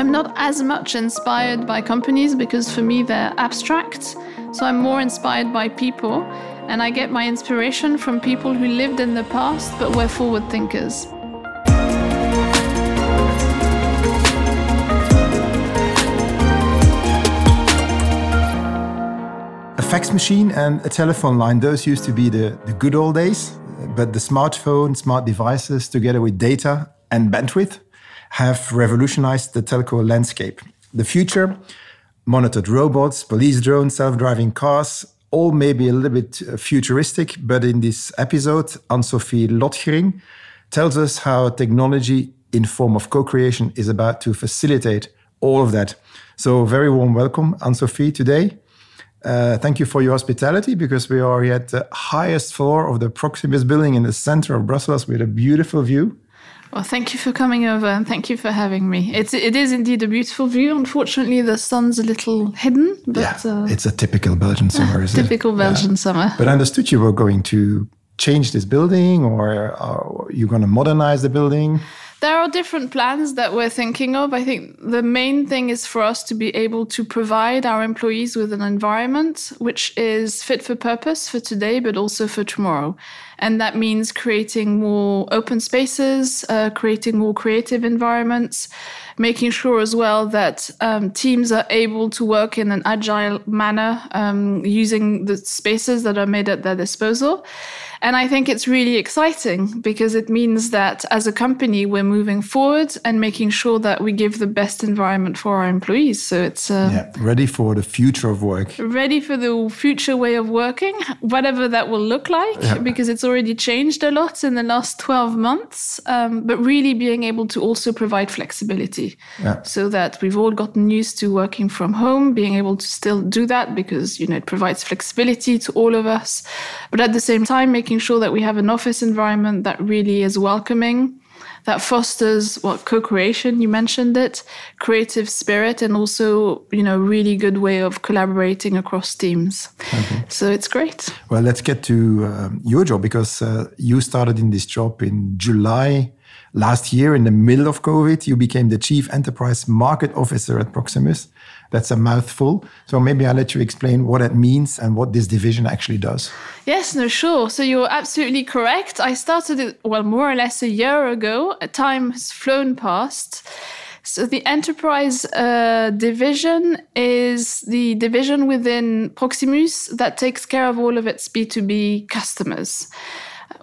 I'm not as much inspired by companies because for me they're abstract. So I'm more inspired by people, and I get my inspiration from people who lived in the past but were forward thinkers. A fax machine and a telephone line, those used to be the, the good old days. But the smartphone, smart devices, together with data and bandwidth, have revolutionized the telco landscape. The future, monitored robots, police drones, self driving cars, all may be a little bit uh, futuristic, but in this episode, Anne-Sophie Lotgering tells us how technology in form of co-creation is about to facilitate all of that. So very warm welcome, Anne-Sophie, today. Uh, thank you for your hospitality because we are at the highest floor of the Proximus building in the center of Brussels with a beautiful view. Well, thank you for coming over and thank you for having me. It's it is indeed a beautiful view. Unfortunately, the sun's a little hidden, but yeah, uh, it's a typical Belgian summer, is typical it? Belgian yeah. summer. But I understood you were going to change this building, or are you going to modernize the building? Are different plans that we're thinking of. I think the main thing is for us to be able to provide our employees with an environment which is fit for purpose for today, but also for tomorrow. And that means creating more open spaces, uh, creating more creative environments, making sure as well that um, teams are able to work in an agile manner um, using the spaces that are made at their disposal. And I think it's really exciting because it means that as a company, we're moving forward and making sure that we give the best environment for our employees. So it's uh, yeah, ready for the future of work. Ready for the future way of working, whatever that will look like, yeah. because it's already changed a lot in the last 12 months. Um, but really being able to also provide flexibility yeah. so that we've all gotten used to working from home, being able to still do that because, you know, it provides flexibility to all of us. But at the same time, making sure that we have an office environment that really is welcoming, that fosters what co-creation, you mentioned it, creative spirit, and also, you know, really good way of collaborating across teams. Okay. So it's great. Well, let's get to uh, your job because uh, you started in this job in July last year in the middle of COVID. You became the chief enterprise market officer at Proximus. That's a mouthful. So maybe I'll let you explain what it means and what this division actually does. Yes, no, sure. So you're absolutely correct. I started it, well, more or less a year ago. Time has flown past. So the enterprise uh, division is the division within Proximus that takes care of all of its B2B customers.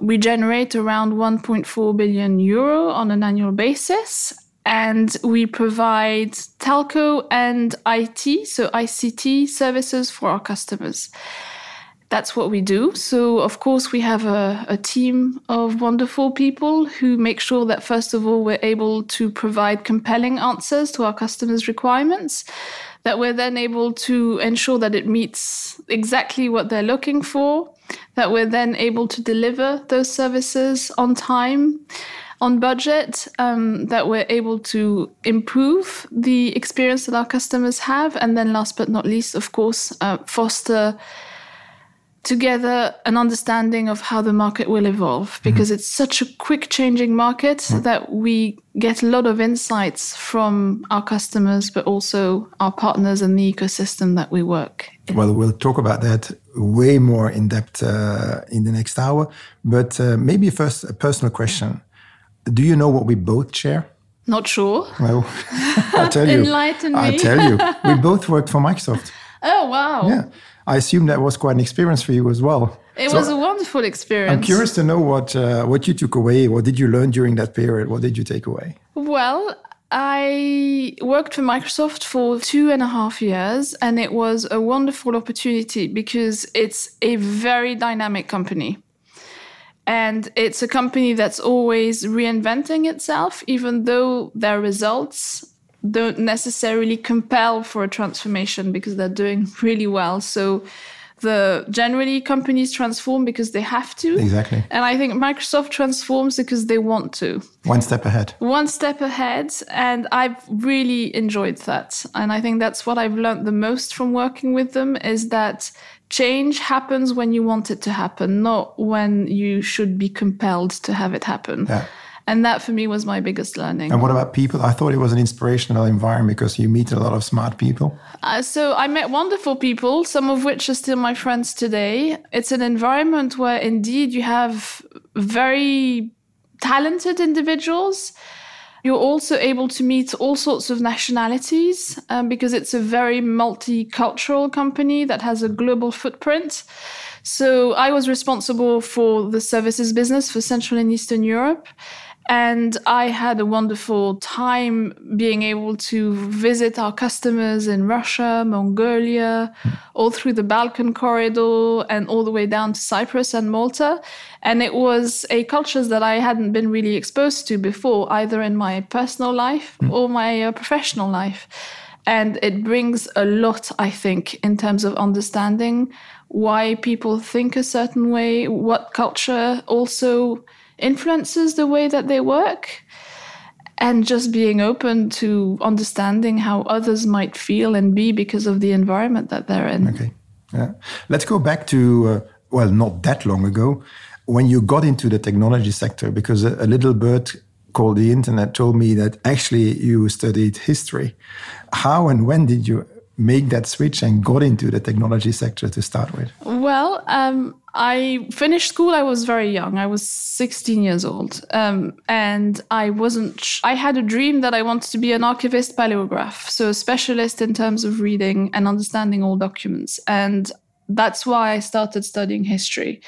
We generate around 1.4 billion euro on an annual basis and we provide telco and IT, so ICT services for our customers. That's what we do. So, of course, we have a, a, team of wonderful people who make sure that, first of all, we're able to provide compelling answers to our customers' requirements, that we're then able to ensure that it meets exactly what they're looking for, that we're then able to deliver those services on time on budget, um, that we're able to improve the experience that our customers have. And then, last but not least, of course, uh, foster together an understanding of how the market will evolve mm-hmm. because mm-hmm. it's such a quick changing market mm-hmm. that we get a lot of insights from our customers but also our partners and the ecosystem that we work in. well we'll talk about that way more in depth uh, in the next hour but uh, maybe first a personal question do you know what we both share? Not sure. Well, I'll tell you. Enlighten me. I'll tell you. We both worked for Microsoft. Oh, wow. Yeah. I assume that was quite an experience for you as well. It so was a wonderful experience. I'm curious to know what uh, what you took away. What did you learn during that period? What did you take away? Well, I worked for Microsoft for two and a half years, and it was a wonderful opportunity because it's a very dynamic company. And it's a company that's always reinventing itself, even though their results don't necessarily compel for a transformation because they're doing really well. So the generally companies transform because they have to. Exactly. And I think Microsoft transforms because they want to. One step ahead. One step ahead. And I've really enjoyed that. And I think that's what I've learned the most from working with them is that change happens when you want it to happen, not when you should be compelled to have it happen. Yeah. And that for me was my biggest learning. And what about people? I thought it was an inspirational environment because you meet a lot of smart people. Uh, so I met wonderful people, some of which are still my friends today. It's an environment where indeed you have very talented individuals. You're also able to meet all sorts of nationalities um, because it's a very multicultural company that has a global footprint. So I was responsible for the services business for Central and Eastern Europe. And I had a wonderful time being able to visit our customers in Russia, Mongolia, all through the Balkan corridor and all the way down to Cyprus and Malta. And it was a culture that I hadn't been really exposed to before, either in my personal life or my uh, professional life. And it brings a lot, I think, in terms of understanding why people think a certain way, what culture also influences the way that they work and just being open to understanding how others might feel and be because of the environment that they're in. Okay. Yeah. Let's go back to, uh, well, not that long ago, when you got into the technology sector, because a, a little bird called the internet told me that actually you studied history. How and when did you make that switch and got into the technology sector to start with? Well, um, I finished school. I was very young. I was 16 years old. Um, and I wasn't, I had a dream that I wanted to be an archivist paleograph. So a specialist in terms of reading and understanding all documents. And that's why I started studying history.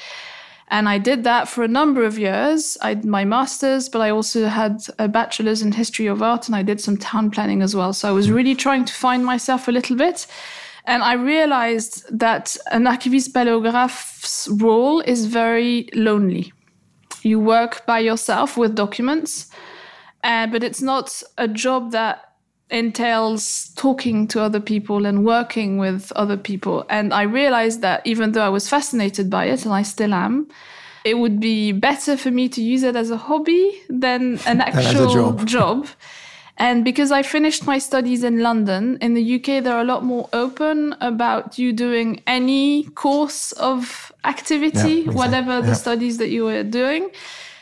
And I did that for a number of years. I did my master's, but I also had a bachelor's in history of art and I did some town planning as well. So I was really trying to find myself a little bit. And I realized that an archivist paleograph's role is very lonely. You work by yourself with documents, uh, but it's not a job that entails talking to other people and working with other people. And I realized that even though I was fascinated by it, and I still am, it would be better for me to use it as a hobby than an actual job. job. And because I finished my studies in London, in the UK, they're a lot more open about you doing any course of activity, Yeah, exactly. whatever the Yeah. studies that you were doing.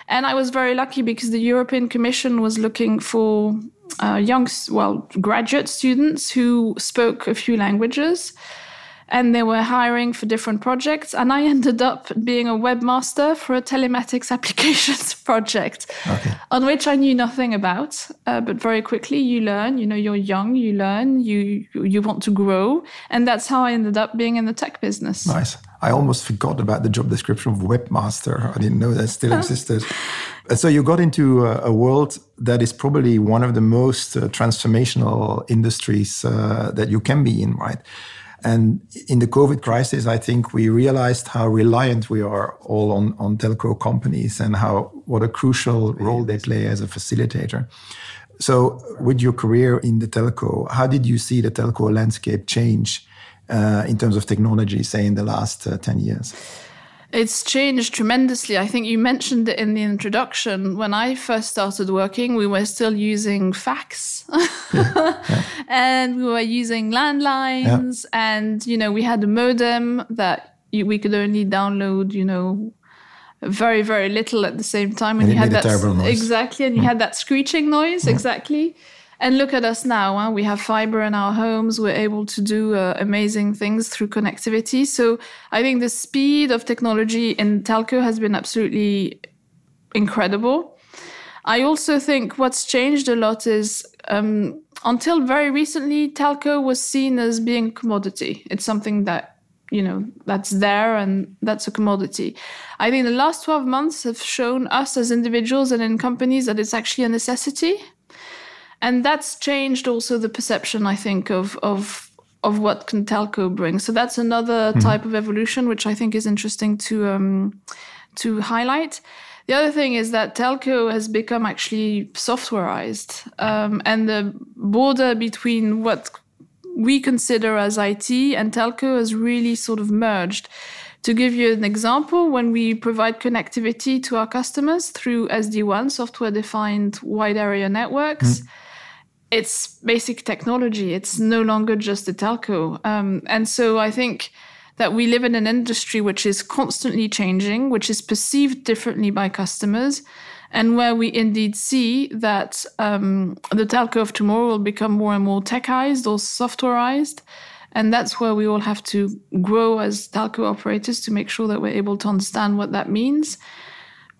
And I was very lucky because the European Commission was looking for uh, young, well, graduate students who spoke a few languages. And they were hiring for different projects. And I ended up being a webmaster for a telematics applications project Okay. on which I knew nothing about. Uh, but very quickly you learn, you know, you're young, you learn, you, you want to grow. And that's how I ended up being in the tech business. Nice. I almost forgot about the job description of webmaster. I didn't know that still existed. Uh, so you got into a, a world that is probably one of the most uh, transformational industries uh, that you can be in, right? And in the COVID crisis, I think we realized how reliant we are all on, on telco companies and how what a crucial role they play as a facilitator. So, with your career in the telco, how did you see the telco landscape change uh, in terms of technology, say in the last uh, 10 years? It's changed tremendously. I think you mentioned it in the introduction. When I first started working, we were still using fax. And we were using landlines. And you know we had a modem that you, we could only download, you know, very very little at the same time. And you had that. Hmm. exactly. And you had that screeching noise. Exactly and look at us now huh? we have fiber in our homes. We're able to do uh, amazing things through connectivity. So i think the speed of technology in telco has been absolutely incredible. I also think what's changed a lot is um, until very recently telco was seen as being a commodity. It's something that you know that's there and that's a commodity. I think the last 12 months have shown us as individuals and in companies that it's actually a necessity and that's changed also the perception i think of of of what can telco bring so that's another type of evolution which i think is interesting to um to highlight. The other thing is that telco has become actually softwareized um, and the border between what we consider as IT and telco has really sort of merged. To give you an example, when we provide connectivity to our customers through SD-WAN, software defined wide area networks, it's basic technology. It's no longer just a telco. Um, and so I think that we live in an industry which is constantly changing, which is perceived differently by customers. and where we indeed see that um, the telco of tomorrow will become more and more techized or softwareized. And that's where we all have to grow as telco operators to make sure that we're able to understand what that means,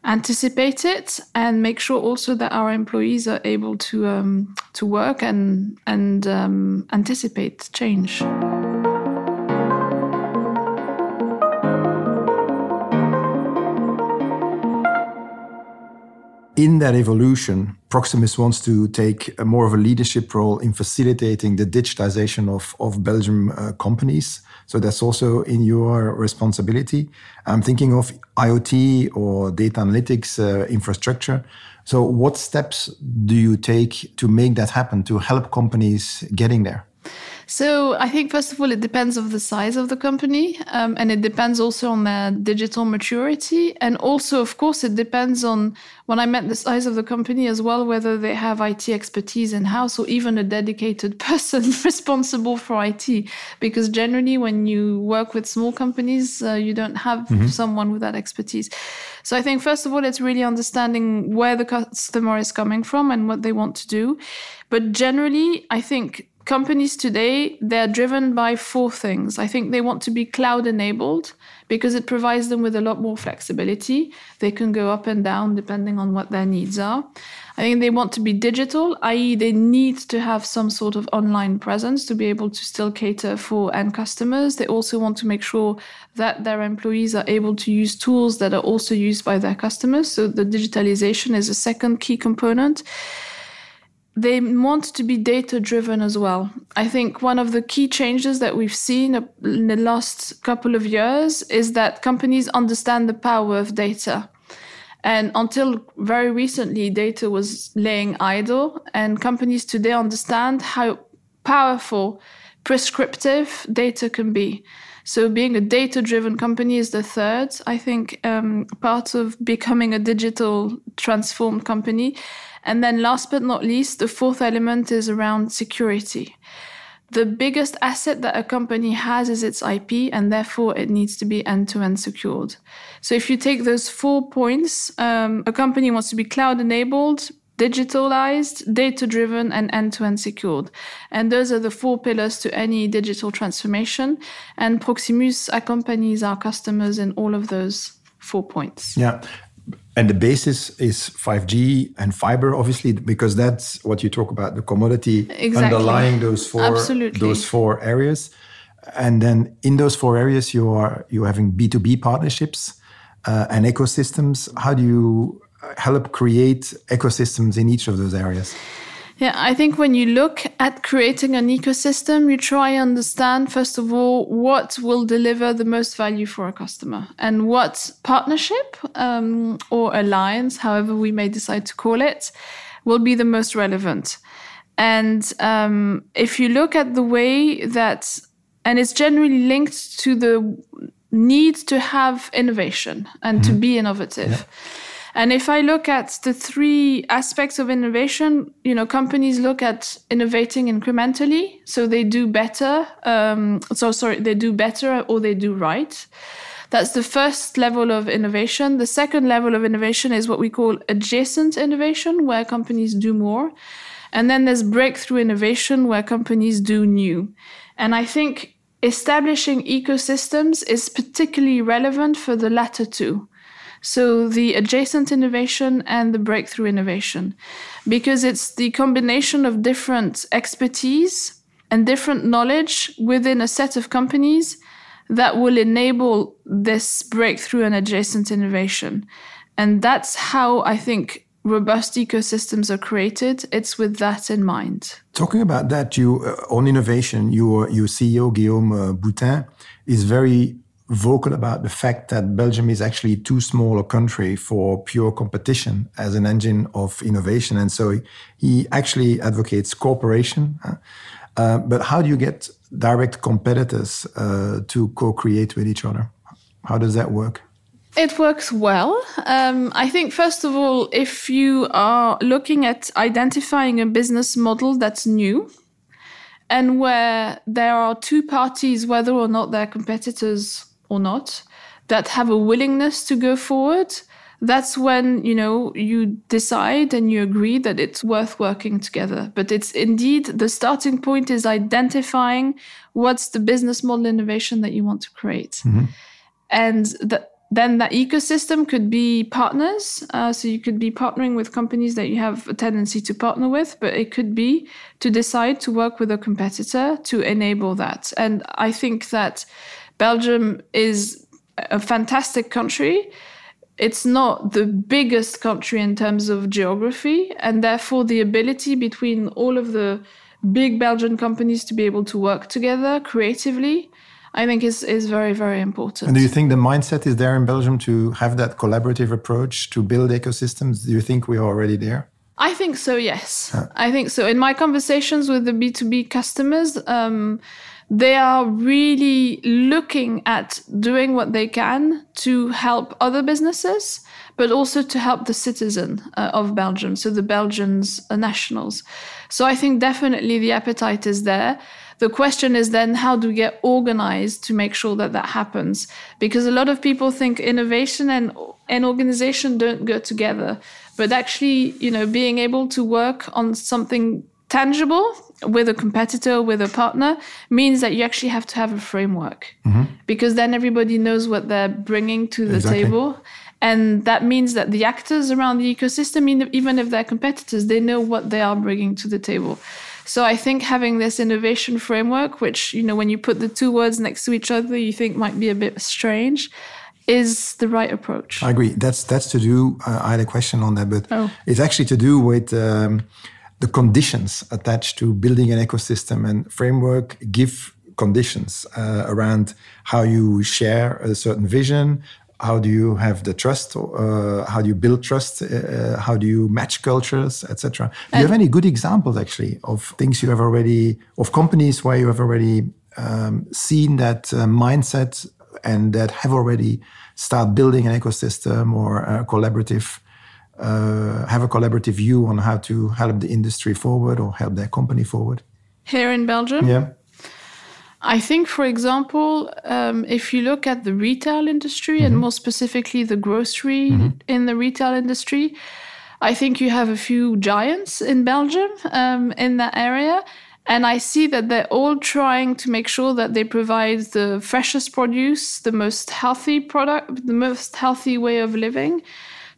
anticipate it, and make sure also that our employees are able to um, to work and and um, anticipate change. in that evolution, Proximus wants to take more of a leadership role in facilitating the digitization of, of Belgium uh, companies. So that's also in your responsibility. I'm thinking of IoT or data analytics uh, infrastructure. So, what steps do you take to make that happen, to help companies getting there? So I think first of all, it depends of the size of the company, um, and it depends also on their digital maturity, and also, of course, it depends on when I meant the size of the company as well, whether they have IT expertise in house or even a dedicated person responsible for IT. Because generally, when you work with small companies, uh, you don't have mm-hmm. someone with that expertise. So I think first of all, it's really understanding where the customer is coming from and what they want to do. But generally, I think companies today they're driven by four things. I think they want to be cloud enabled because it provides them with a lot more flexibility. They can go up and down depending on what their needs are. I think they want to be digital i.e they need to have some sort of online presence to be able to still cater for end customers. They also want to make sure that their employees are able to use tools that are also used by their customers. So the digitalization is a second key component they want to be data driven as well. I think one of the key changes that we've seen in the last couple of years is that companies understand the power of data. And until very recently, data was laying idle, and companies today understand how powerful prescriptive data can be. So, being a data driven company is the third, I think, um, part of becoming a digital transformed company. And then, last but not least, the fourth element is around security. The biggest asset that a company has is its IP, and therefore it needs to be end to end secured. So, if you take those four points, um, a company wants to be cloud enabled, digitalized, data driven, and end to end secured. And those are the four pillars to any digital transformation. And Proximus accompanies our customers in all of those four points. Yeah. And the basis is 5G and fiber, obviously, because that's what you talk about the commodity exactly. underlying those four Absolutely. those four areas. And then in those four areas, you are you having B2B partnerships uh, and ecosystems. How do you help create ecosystems in each of those areas? Yeah, I think when you look at creating an ecosystem, you try and understand, first of all, what will deliver the most value for a customer and what partnership um, or alliance, however we may decide to call it, will be the most relevant. And um, if you look at the way that, and it's generally linked to the need to have innovation and mm-hmm. to be innovative. Yeah. And if I look at the three aspects of innovation, you know, companies look at innovating incrementally, so they do better. Um, so sorry, they do better or they do right. That's the first level of innovation. The second level of innovation is what we call adjacent innovation, where companies do more. And then there's breakthrough innovation, where companies do new. And I think establishing ecosystems is particularly relevant for the latter two. So the adjacent innovation and the breakthrough innovation, because it's the combination of different expertise and different knowledge within a set of companies that will enable this breakthrough and adjacent innovation. And that's how I think robust ecosystems are created. It's with that in mind. Talking about that, you uh, on innovation, your your CEO Guillaume uh, Boutin is very vocal about the fact that Belgium is actually too small a country for pure competition as an engine of innovation. And so he, actually advocates cooperation. Uh, but how do you get direct competitors uh, to co create with each other? How does that work? It works well. Um, I think, first of all, if you are looking at identifying a business model that's new, and where there are two parties, whether or not they're competitors or not, that have a willingness to go forward, that's when you know you decide and you agree that it's worth working together but it's indeed the starting point is identifying what's the business model innovation that you want to create mm-hmm. and that then that ecosystem could be partners. Uh, so you could be partnering with companies that you have a tendency to partner with, but it could be to decide to work with a competitor to enable that. And I think that Belgium is a fantastic country. It's not the biggest country in terms of geography, and therefore the ability between all of the big Belgian companies to be able to work together creatively I think is is very very important. And do you think the mindset is there in Belgium to have that collaborative approach to build ecosystems? Do you think we are already there? I think so. Yes, huh. I think so. In my conversations with the B two B customers. Um, they are really looking at doing what they can to help other businesses, but also to help the citizen uh, of Belgium, so the Belgians uh, nationals. So I think definitely the appetite is there. The question is then how do we get organized to make sure that that happens? Because a lot of people think innovation and, and organization don't go together. But actually, you know, being able to work on something tangible with a competitor, with a partner, means that you actually have to have a framework mm-hmm. because then everybody knows what they're bringing to the exactly. table. And that means that the actors around the ecosystem, even if they're competitors, they know what they are bringing to the table. So I think having this innovation framework, which, you know, when you put the two words next to each other, you think might be a bit strange, is the right approach. I agree. That's that's to do. Uh, I had a question on that, but oh. it's actually to do with um, the conditions attached to building an ecosystem and framework. Give conditions uh, around how you share a certain vision, how do you have the trust uh, how do you build trust uh, uh how do you match cultures etc do you have any good examples actually of things you have already of companies where you have already um, seen that uh, mindset and that have already start building an ecosystem or a collaborative uh, have a collaborative view on how to help the industry forward or help their company forward here in belgium yeah I think, for example, um, if you look at the retail industry mm-hmm. and more specifically the grocery mm-hmm. in the retail industry, I think you have a few giants in Belgium um, in that area. And I see that they're all trying to make sure that they provide the freshest produce, the most healthy product, the most healthy way of living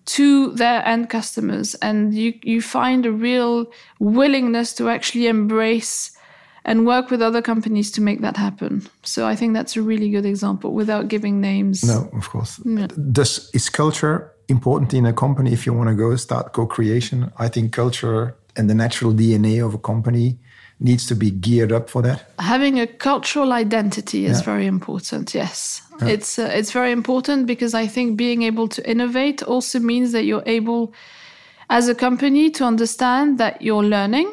to their end customers. And you, you find a real willingness to actually embrace and work with other companies to make that happen. So I think that's a really good example without giving names. No, of course. Yeah. Does is culture important in a company if you want to go start co-creation? I think culture and the natural DNA of a company needs to be geared up for that. Having a cultural identity is yeah. very important. Yes, yeah. it's uh, it's very important because I think being able to innovate also means that you're able, as a company, to understand that you're learning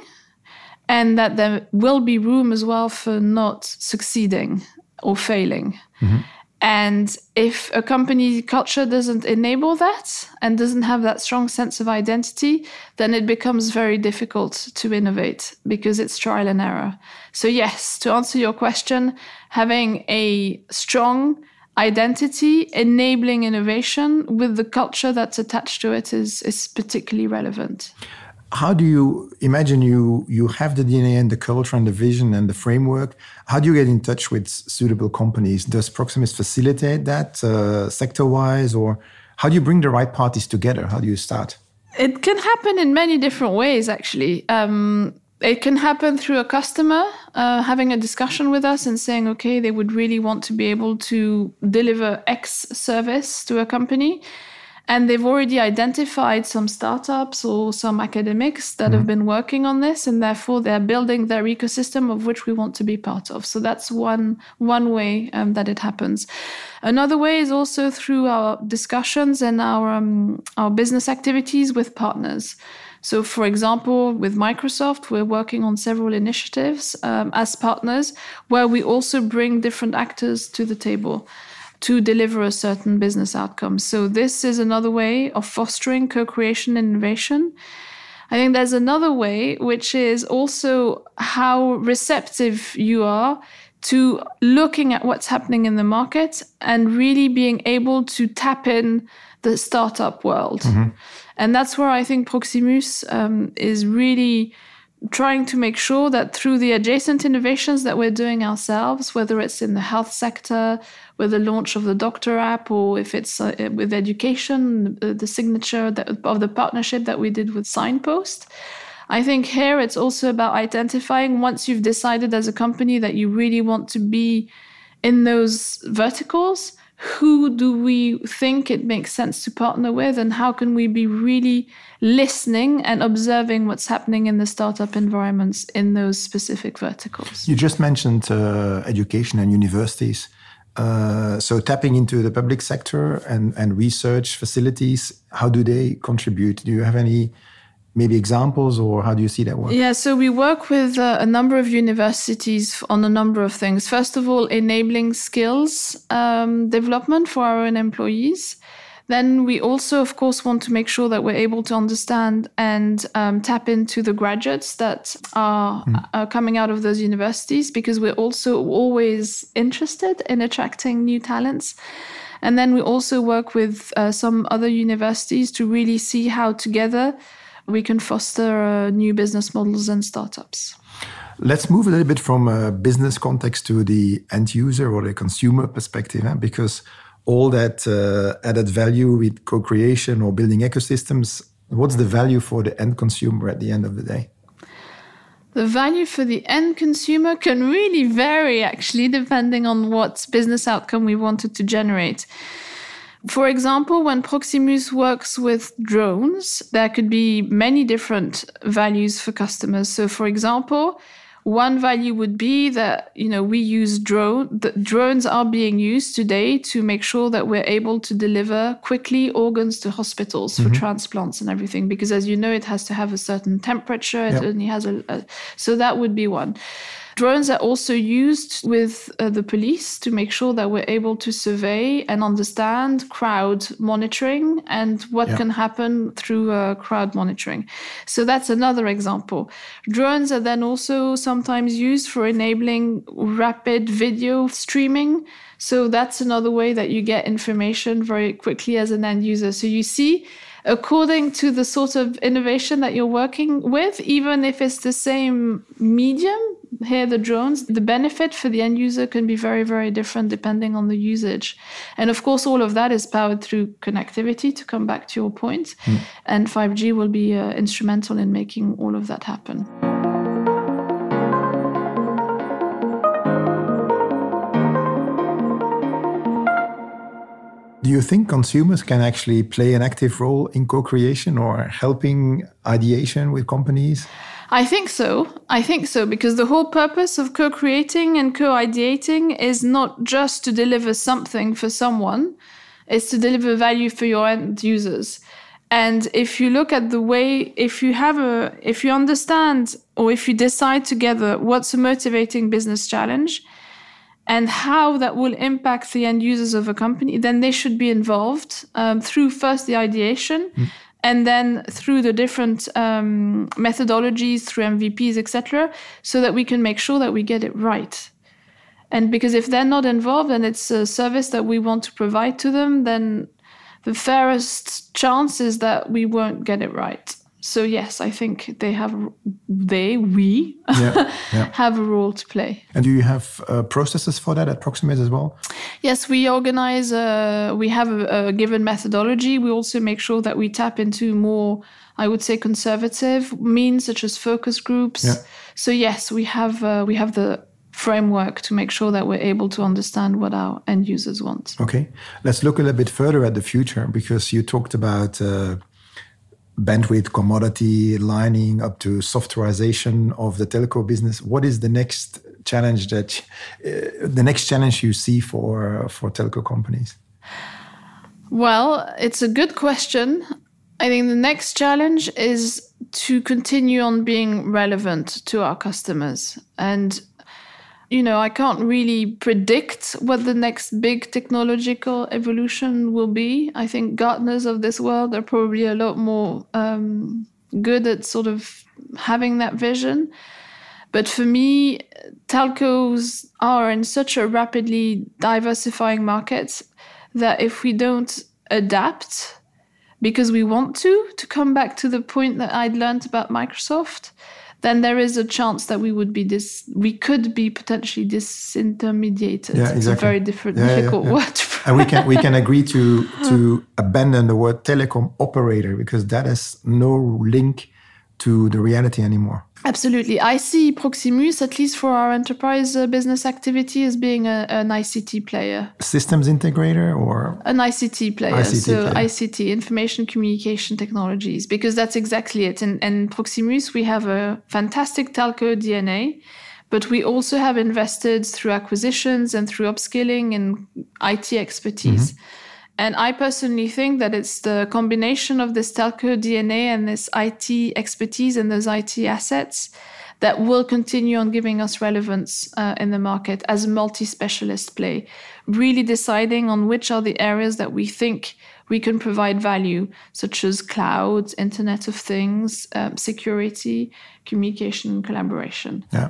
and that there will be room as well for not succeeding or failing. Mm-hmm. And if a company culture doesn't enable that and doesn't have that strong sense of identity, then it becomes very difficult to innovate because it's trial and error. So, yes, to answer your question, having a strong identity enabling innovation with the culture that's attached to it is, is particularly relevant how do you imagine you you have the DNA and the culture and the vision and the framework? How do you get in touch with suitable companies? Does Proximus facilitate that uh, sector wise, or how do you bring the right parties together? How do you start? It can happen in many different ways, actually. Um, it can happen through a customer uh, having a discussion with us and saying, okay, they would really want to be able to deliver X service to a company and they've already identified some startups or some academics that mm-hmm. have been working on this, and therefore they're building their ecosystem of which we want to be part of. So that's one one way um, that it happens. Another way is also through our discussions and our um, our business activities with partners. So, for example, with Microsoft, we're working on several initiatives um, as partners where we also bring different actors to the table to deliver a certain business outcome. So, this is another way of fostering co creation and innovation. I think there's another way, which is also how receptive you are to looking at what's happening in the market and really being able to tap in the startup world. Mm-hmm. And that's where I think Proximus um, is really trying to make sure that through the adjacent innovations that we're doing ourselves, whether it's in the health sector, with the launch of the Doctr app, or if it's uh, with education, the, the signature that, of the partnership that we did with Signpost. I think here it's also about identifying once you've decided as a company that you really want to be in those verticals, who do we think it makes sense to partner with and how can we be really listening and observing what's happening in the startup environments in those specific verticals? You just mentioned uh, education and universities. Uh, so tapping into the public sector and, and research facilities how do they contribute? Do you have any maybe examples or how do you see that work? Yeah, so we work with uh, a number of universities on a number of things. First of all, enabling skills um, development for our own employees. Then we also, of course, want to make sure that we're able to understand and um, tap into the graduates that are, mm. are coming out of those universities because we're also always interested in attracting new talents. And then we also work with uh, some other universities to really see how together we can foster uh, new business models and startups. Let's move a little bit from a business context to the end user or the consumer perspective, eh? because all that uh, added value with co creation or building ecosystems, what's the value for the end consumer at the end of the day? The value for the end consumer can really vary, actually, depending on what business outcome we wanted to generate. For example, when Proximus works with drones, there could be many different values for customers. So, for example, one value would be that you know we use drone that drones are being used today to make sure that we're able to deliver quickly organs to hospitals mm-hmm. for transplants and everything because as you know it has to have a certain temperature yep. it only has a, a so that would be one Drones are also used with uh, the police to make sure that we're able to survey and understand crowd monitoring and what yeah. can happen through uh, crowd monitoring. So that's another example. Drones are then also sometimes used for enabling rapid video streaming. So that's another way that you get information very quickly as an end user. So you see, according to the sort of innovation that you're working with, even if it's the same medium, here the drones the benefit for the end user can be very very different depending on the usage and of course all of that is powered through connectivity to come back to your point mm. and 5g will be uh, instrumental in making all of that happen Do you think consumers can actually play an active role in co creation or helping ideation with companies? I think so. I think so because the whole purpose of co creating and co ideating is not just to deliver something for someone, it's to deliver value for your end users. And if you look at the way, if you have a, if you understand or if you decide together what's a motivating business challenge and how that will impact the end users of a company, then they should be involved um, through first the ideation. Mm and then through the different um, methodologies through mvps etc so that we can make sure that we get it right. And because if they're not involved and it's a service that we want to provide to them then the fairest chance is that we won't get it right so yes, I think they have they we yeah, yeah. have a role to play. And do you have uh, processes for that at Proximus as well? Yes, we organize. Uh, we have a, a, given methodology. We also make sure that we tap into more, I would say, conservative means such as focus groups. Yeah. So yes, we have uh, we have the framework to make sure that we're able to understand what our end users want. Okay, let's look a little bit further at the future because you talked about uh, bandwidth commodity lining up to softwareization of the telco business. What is the next challenge that uh, the next challenge you see for for telco companies? Well it's a good question. I think the next challenge is to continue on being relevant to our customers. And you know, I can't really predict what the next big technological evolution will be. I think Gartners of this world are probably a lot more um, good at sort of having that vision. But for me, telcos are in such a rapidly diversifying market that if we don't adapt because we want to, to come back to the point that I'd learned about Microsoft, then there is a chance that we would be this we could be potentially disintermediated. Yeah, exactly. It's a very different Yeah, yeah, difficult yeah. word. and we can we can agree to to abandon the word telecom operator because that has no link to the reality anymore. Absolutely. I see Proximus, at least for our enterprise uh, business activity, as being a, an ICT player. Systems integrator or An ICT player. ICT so player. ICT, information communication technologies, because that's exactly it. And, and Proximus, we have a fantastic telco DNA, but we also have invested through acquisitions and through upskilling and IT expertise. Mm-hmm. And I personally think that it's the combination of this telco DNA and this IT expertise and those IT assets that will continue on giving us relevance uh, in the market as a multi specialist play, really deciding on which are the areas that we think we can provide value, such as cloud, Internet of Things, um, security, communication, and collaboration. yeah.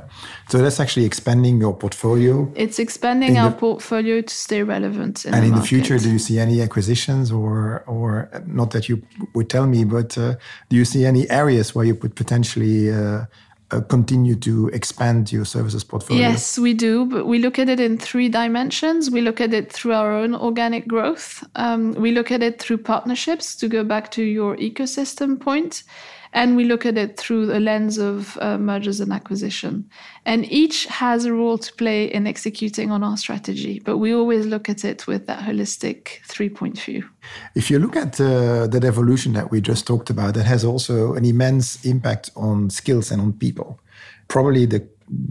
So that's actually expanding your portfolio. It's expanding In our the- portfolio to stay relevant. In And the in the future, do you see any acquisitions, or or not that you would tell me, but uh, do you see any areas where you could potentially uh, uh, continue to expand your services portfolio? Yes, we do, but we look at it in three dimensions. We look at it through our own organic growth. Um, we look at it through partnerships, to go back to your ecosystem point. And we look at it through the lens of uh, mergers and acquisition. And each has a role to play in executing on our strategy, but we always look at it with that holistic three point view. If you look at uh, that evolution that we just talked about, that has also an immense impact on skills and on people. Probably the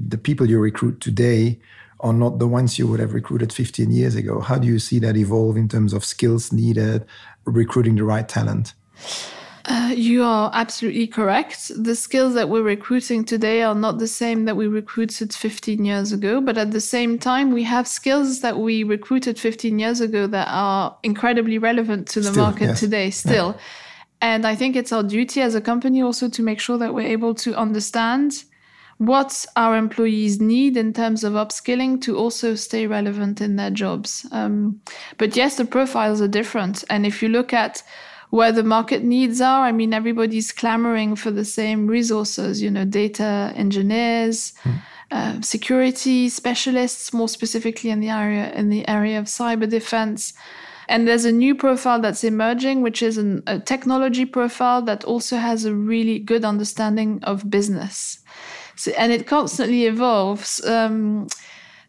the people you recruit today are not the ones you would have recruited 15 years ago. How do you see that evolve in terms of skills needed, recruiting the right talent? Uh, you are absolutely correct. The skills that we're recruiting today are not the same that we recruited 15 years ago, but at the same time, we have skills that we recruited 15 years ago that are incredibly relevant to the Still, market yes. today, still. And I think it's our duty as a company also to make sure that we're able to understand what our employees need in terms of upskilling to also stay relevant in their jobs. Um, but yes, the profiles are different. And if you look at where the market needs are, I mean, everybody's clamoring for the same resources, you know, data engineers, uh, security specialists, more specifically in the area in the area of cyber defense. And there's a new profile that's emerging, which is an, a technology profile that also has a really good understanding of business. So, and it constantly evolves. Um,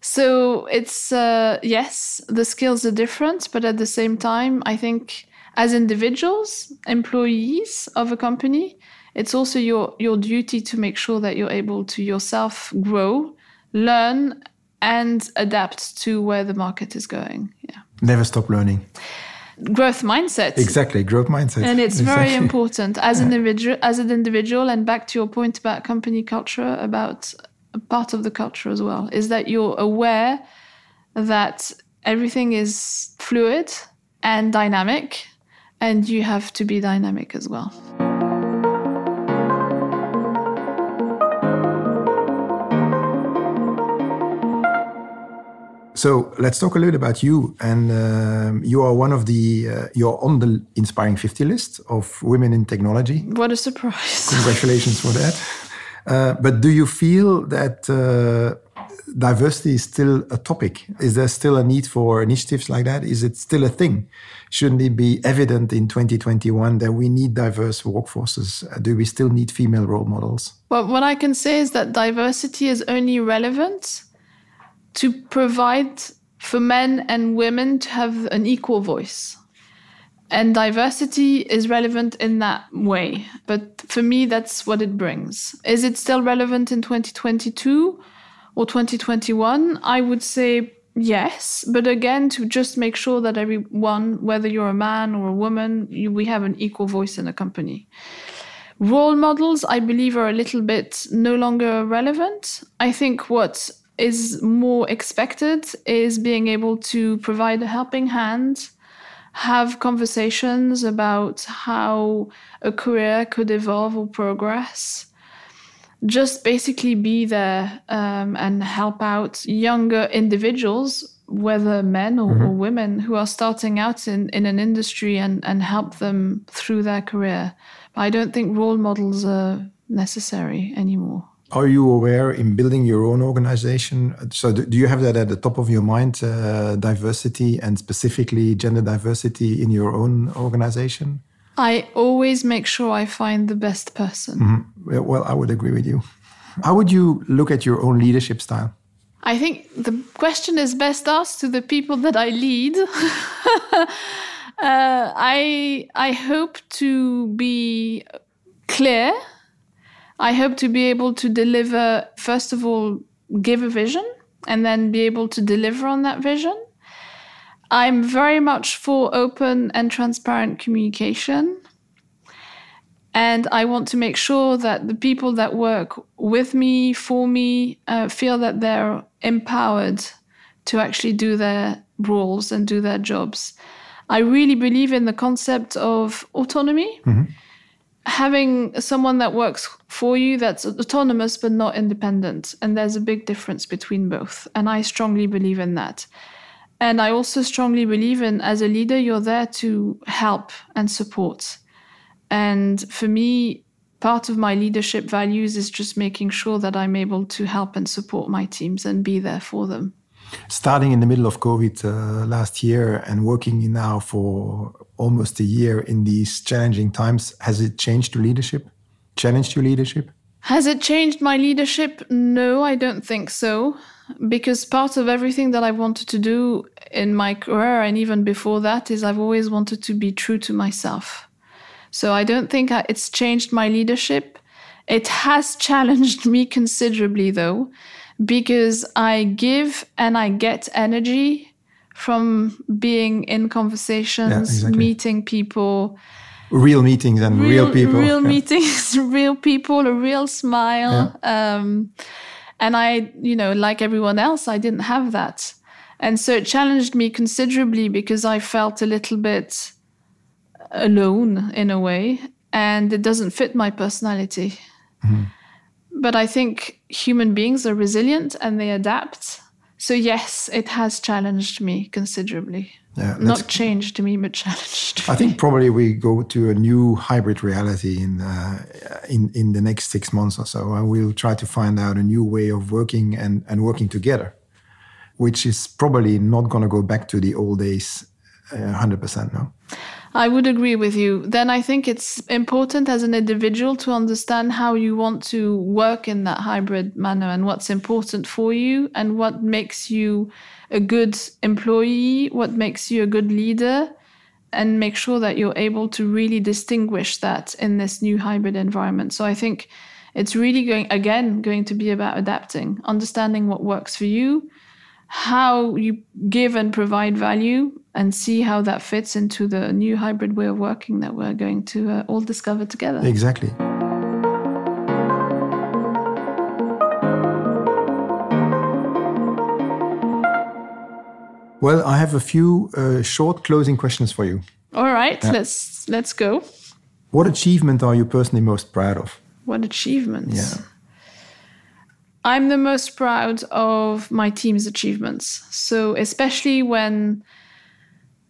so it's uh, yes, the skills are different, but at the same time, I think as individuals, employees of a company, it's also your your duty to make sure that you're able to yourself grow, learn, and adapt to where the market is going. Yeah, Never stop learning. growth mindset. Exactly, growth mindset. And it's very important as an individual, as an individual, and back to your point about company culture, about part of the culture as well, is that you're aware that everything is fluid and dynamic, and you have to be dynamic as well. So let's talk a little about you. And um, you are one of the, uh, you're on the Inspiring 50 list of women in technology. What a surprise! Congratulations for that. Uh, but do you feel that uh, diversity is still a topic? Is there still a need for initiatives like that? Is it still a thing? Shouldn't it be evident in 2021 that we need diverse workforces? Do we still need female role models? Well, what I can say is that diversity is only relevant to provide for men and women to have an equal voice. And diversity is relevant in that way. But for me, that's what it brings. Is it still relevant in 2022 or 2021? I would say yes. But again, to just make sure that everyone, whether you're a man or a woman, you, we have an equal voice in the company. Role models, I believe, are a little bit no longer relevant. I think what is more expected is being able to provide a helping hand, have conversations about how a career could evolve or progress. Just basically be there um, and help out younger individuals whether men or, mm-hmm. or, women who are starting out in, in an industry and, and help them through their career. But I don't think role models are necessary anymore. Are you aware in building your own organization? So, do do you have that at the top of your mind, uh, diversity and specifically gender diversity in your own organization? I always make sure I find the best person. Mm-hmm. Well, I would agree with you. How would you look at your own leadership style? I think the question is best asked to the people that I lead. uh, I I hope to be clear. I hope to be able to deliver. First of all, give a vision, and then be able to deliver on that vision. I'm very much for open and transparent communication. And I want to make sure that the people that work with me, for me, uh, feel that they're empowered to actually do their roles and do their jobs. I really believe in the concept of autonomy. Mm-hmm. Having someone that works for you that's autonomous but not independent. And there's a big difference between both. And I strongly believe in that. And I also strongly believe in as a leader, you're there to help and support. And for me, part of my leadership values is just making sure that I'm able to help and support my teams and be there for them. Starting in the middle of COVID uh, last year and working now for almost a year in these challenging times, has it changed your leadership? Challenged your leadership? Has it changed my leadership? No, I don't think so. Because part of everything that I wanted to do in my career and even before that is I've always wanted to be true to myself. So I don't think it's changed my leadership. It has challenged me considerably, though, because I give and I get energy from being in conversations, yeah, exactly. meeting people. Real meetings and real, real people. Real yeah. meetings, real people, a real smile. Yeah. Um, and I, you know, like everyone else, I didn't have that. And so it challenged me considerably because I felt a little bit alone in a way, and it doesn't fit my personality. Mm-hmm. But I think human beings are resilient and they adapt. So, yes, it has challenged me considerably. Yeah, Not changed to me, but challenged. I think probably we go to a new hybrid reality in uh, in in the next six months or so, and we'll try to find out a new way of working and and working together, which is probably not going to go back to the old days, uh, hundred uh, percent. No. I would agree with you. Then I think it's important as an individual to understand how you want to work in that hybrid manner and what's important for you and what makes you a good employee, what makes you a good leader, and make sure that you're able to really distinguish that in this new hybrid environment. So I think it's really going, again, going to be about adapting, understanding what works for you, how you give and provide value and see how that fits into the new hybrid way of working that we're going to uh, all discover together. Exactly. Well, I have a few uh, short closing questions for you. All right, yeah. let's let's go. What achievement are you personally most proud of? What achievements? Yeah. I'm the most proud of my team's achievements. So, especially when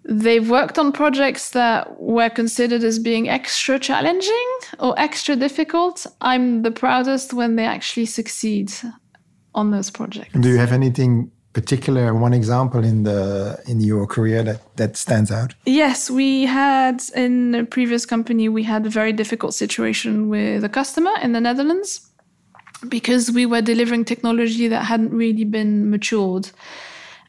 they've worked on projects that were considered as being extra challenging or extra difficult, I'm the proudest when they actually succeed on those projects. Do you have anything particular one example in the in your career that that stands out yes we had in a previous company we had a very difficult situation with a customer in the netherlands because we were delivering technology that hadn't really been matured.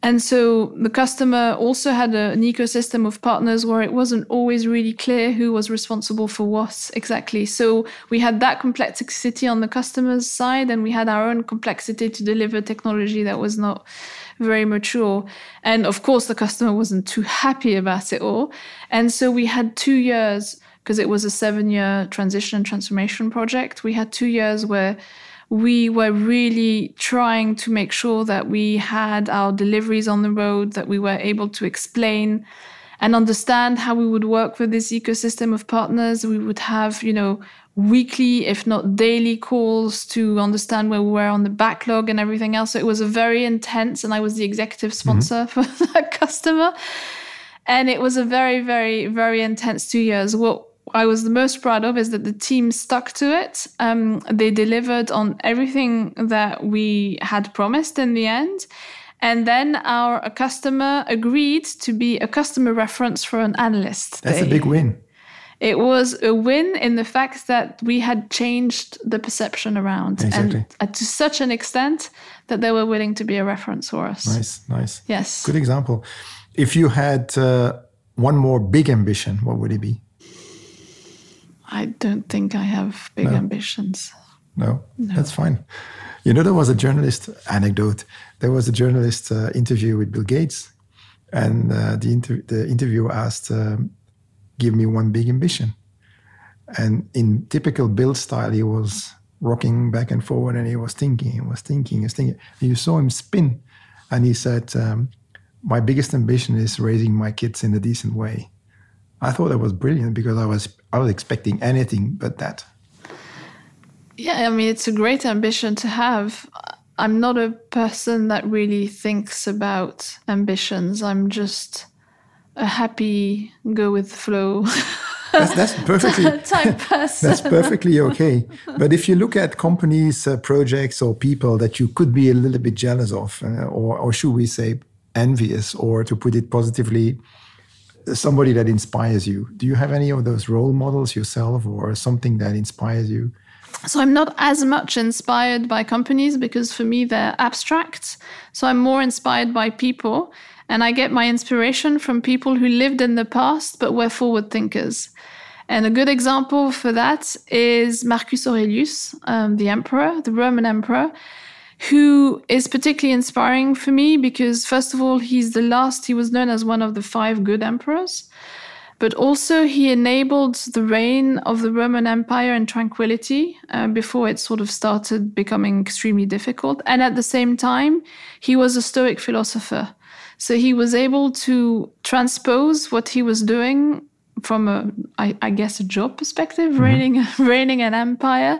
And so the customer also had a, an ecosystem of partners where it wasn't always really clear who was responsible for what exactly. So we had that complexity on the customer's side, and we had our own complexity to deliver technology that was not very mature. And of course, the customer wasn't too happy about it all. And so we had two years, because it was a seven year transition and transformation project, we had two years where we were really trying to make sure that we had our deliveries on the road, that we were able to explain and understand how we would work with this ecosystem of partners. We would have, you know, weekly, if not daily calls to understand where we were on the backlog and everything else. So it was a very intense, and I was the executive sponsor mm-hmm. for that customer. And it was a very, very, very intense two years. What I was the most proud of is that the team stuck to it. Um, they delivered on everything that we had promised in the end. And then our customer agreed to be a customer reference for an analyst. That's a big win. It was a win in the fact that we had changed the perception around exactly. and to such an extent that they were willing to be a reference for us. Nice, nice. Yes. Good example. If you had uh, one more big ambition, what would it be? I don't think I have big no. ambitions. No, no, that's fine. You know, there was a journalist anecdote. There was a journalist uh, interview with Bill Gates, and uh, the, inter- the interviewer asked, um, "Give me one big ambition." And in typical Bill style, he was rocking back and forward, and he was thinking, he was thinking, he was thinking. You saw him spin, and he said, um, "My biggest ambition is raising my kids in a decent way." I thought that was brilliant because I was I was expecting anything but that. Yeah, I mean it's a great ambition to have. I'm not a person that really thinks about ambitions. I'm just a happy go with the flow. that's, that's perfectly type person. That's perfectly okay. But if you look at companies, uh, projects, or people that you could be a little bit jealous of, uh, or, or should we say envious, or to put it positively, somebody that inspires you. Do you have any of those role models yourself or something that inspires you? So I'm not as much inspired by companies because for me they're abstract. So I'm more inspired by people and I get my inspiration from people who lived in the past but were forward thinkers. And a good example for that is Marcus Aurelius, um, the emperor, the Roman emperor who is particularly inspiring for me because, first of all, he's the last, he was known as one of the five good emperors, but also he enabled the reign of the Roman Empire in tranquility uh, before it sort of started becoming extremely difficult. And at the same time, he was a Stoic philosopher. So he was able to transpose what he was doing from a, I, I guess, a job perspective, mm-hmm. reigning, reigning an empire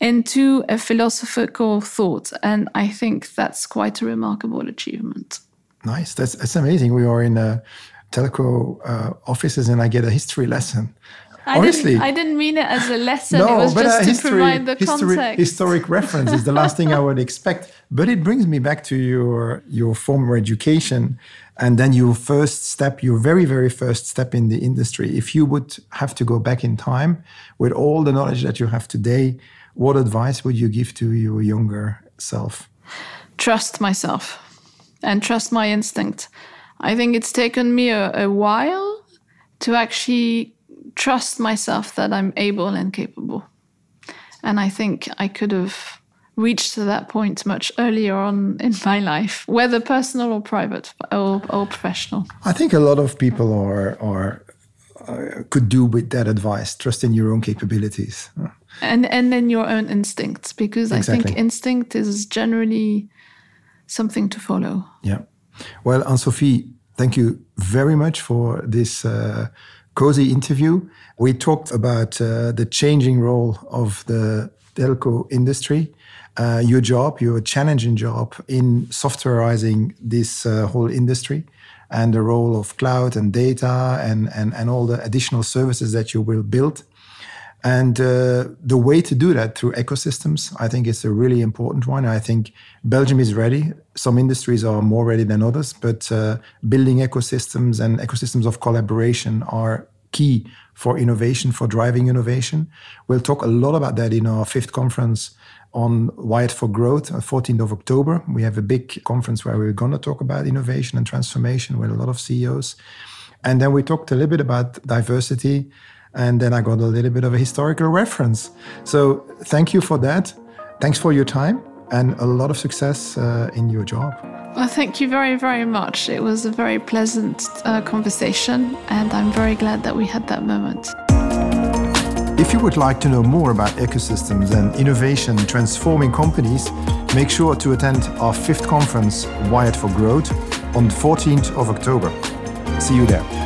into a philosophical thought. And I think that's quite a remarkable achievement. Nice. That's, that's amazing. We are in uh, telco uh, offices and I get a history lesson. I Honestly, didn't, I didn't mean it as a lesson. No, it was but just to history, provide the history, context. Historic reference is the last thing I would expect. But it brings me back to your your former education, and then your first step, your very very first step in the industry. If you would have to go back in time with all the knowledge that you have today, what advice would you give to your younger self? Trust myself and trust my instinct. I think it's taken me a, a while to actually trust myself that I'm able and capable. And I think I could have reached to that point much earlier on in my life, whether personal or private or, or professional. I think a lot of people are are uh, could do with that advice. Trust in your own capabilities and and then your own instincts because exactly. i think instinct is generally something to follow. Yeah. Well anne-sophie thank you very much for this uh, cozy interview. We talked about uh, the changing role of the telco industry uh, your job your challenging job in softwareizing this uh, whole industry and the role of cloud and data and, and, and all the additional services that you will build and uh, the way to do that through ecosystems, I think it's a really important one. I think Belgium is ready. Some industries are more ready than others, but uh, building ecosystems and ecosystems of collaboration are key for innovation, for driving innovation. We'll talk a lot about that in our fifth conference on Wired for Growth, 14th uh, of October. We have a big conference where we're going to talk about innovation and transformation with a lot of CEOs. And then we talked a little bit about diversity and then I got a little bit of a historical reference. So thank you for that. Thanks for your time and a lot of success uh, in your job. Well, thank you very, very much. It was a very pleasant uh, conversation, and I'm very glad that we had that moment. If you would like to know more about ecosystems and innovation transforming companies, make sure to attend our fifth conference, Wired for Growth, on the 14th of October. See you there.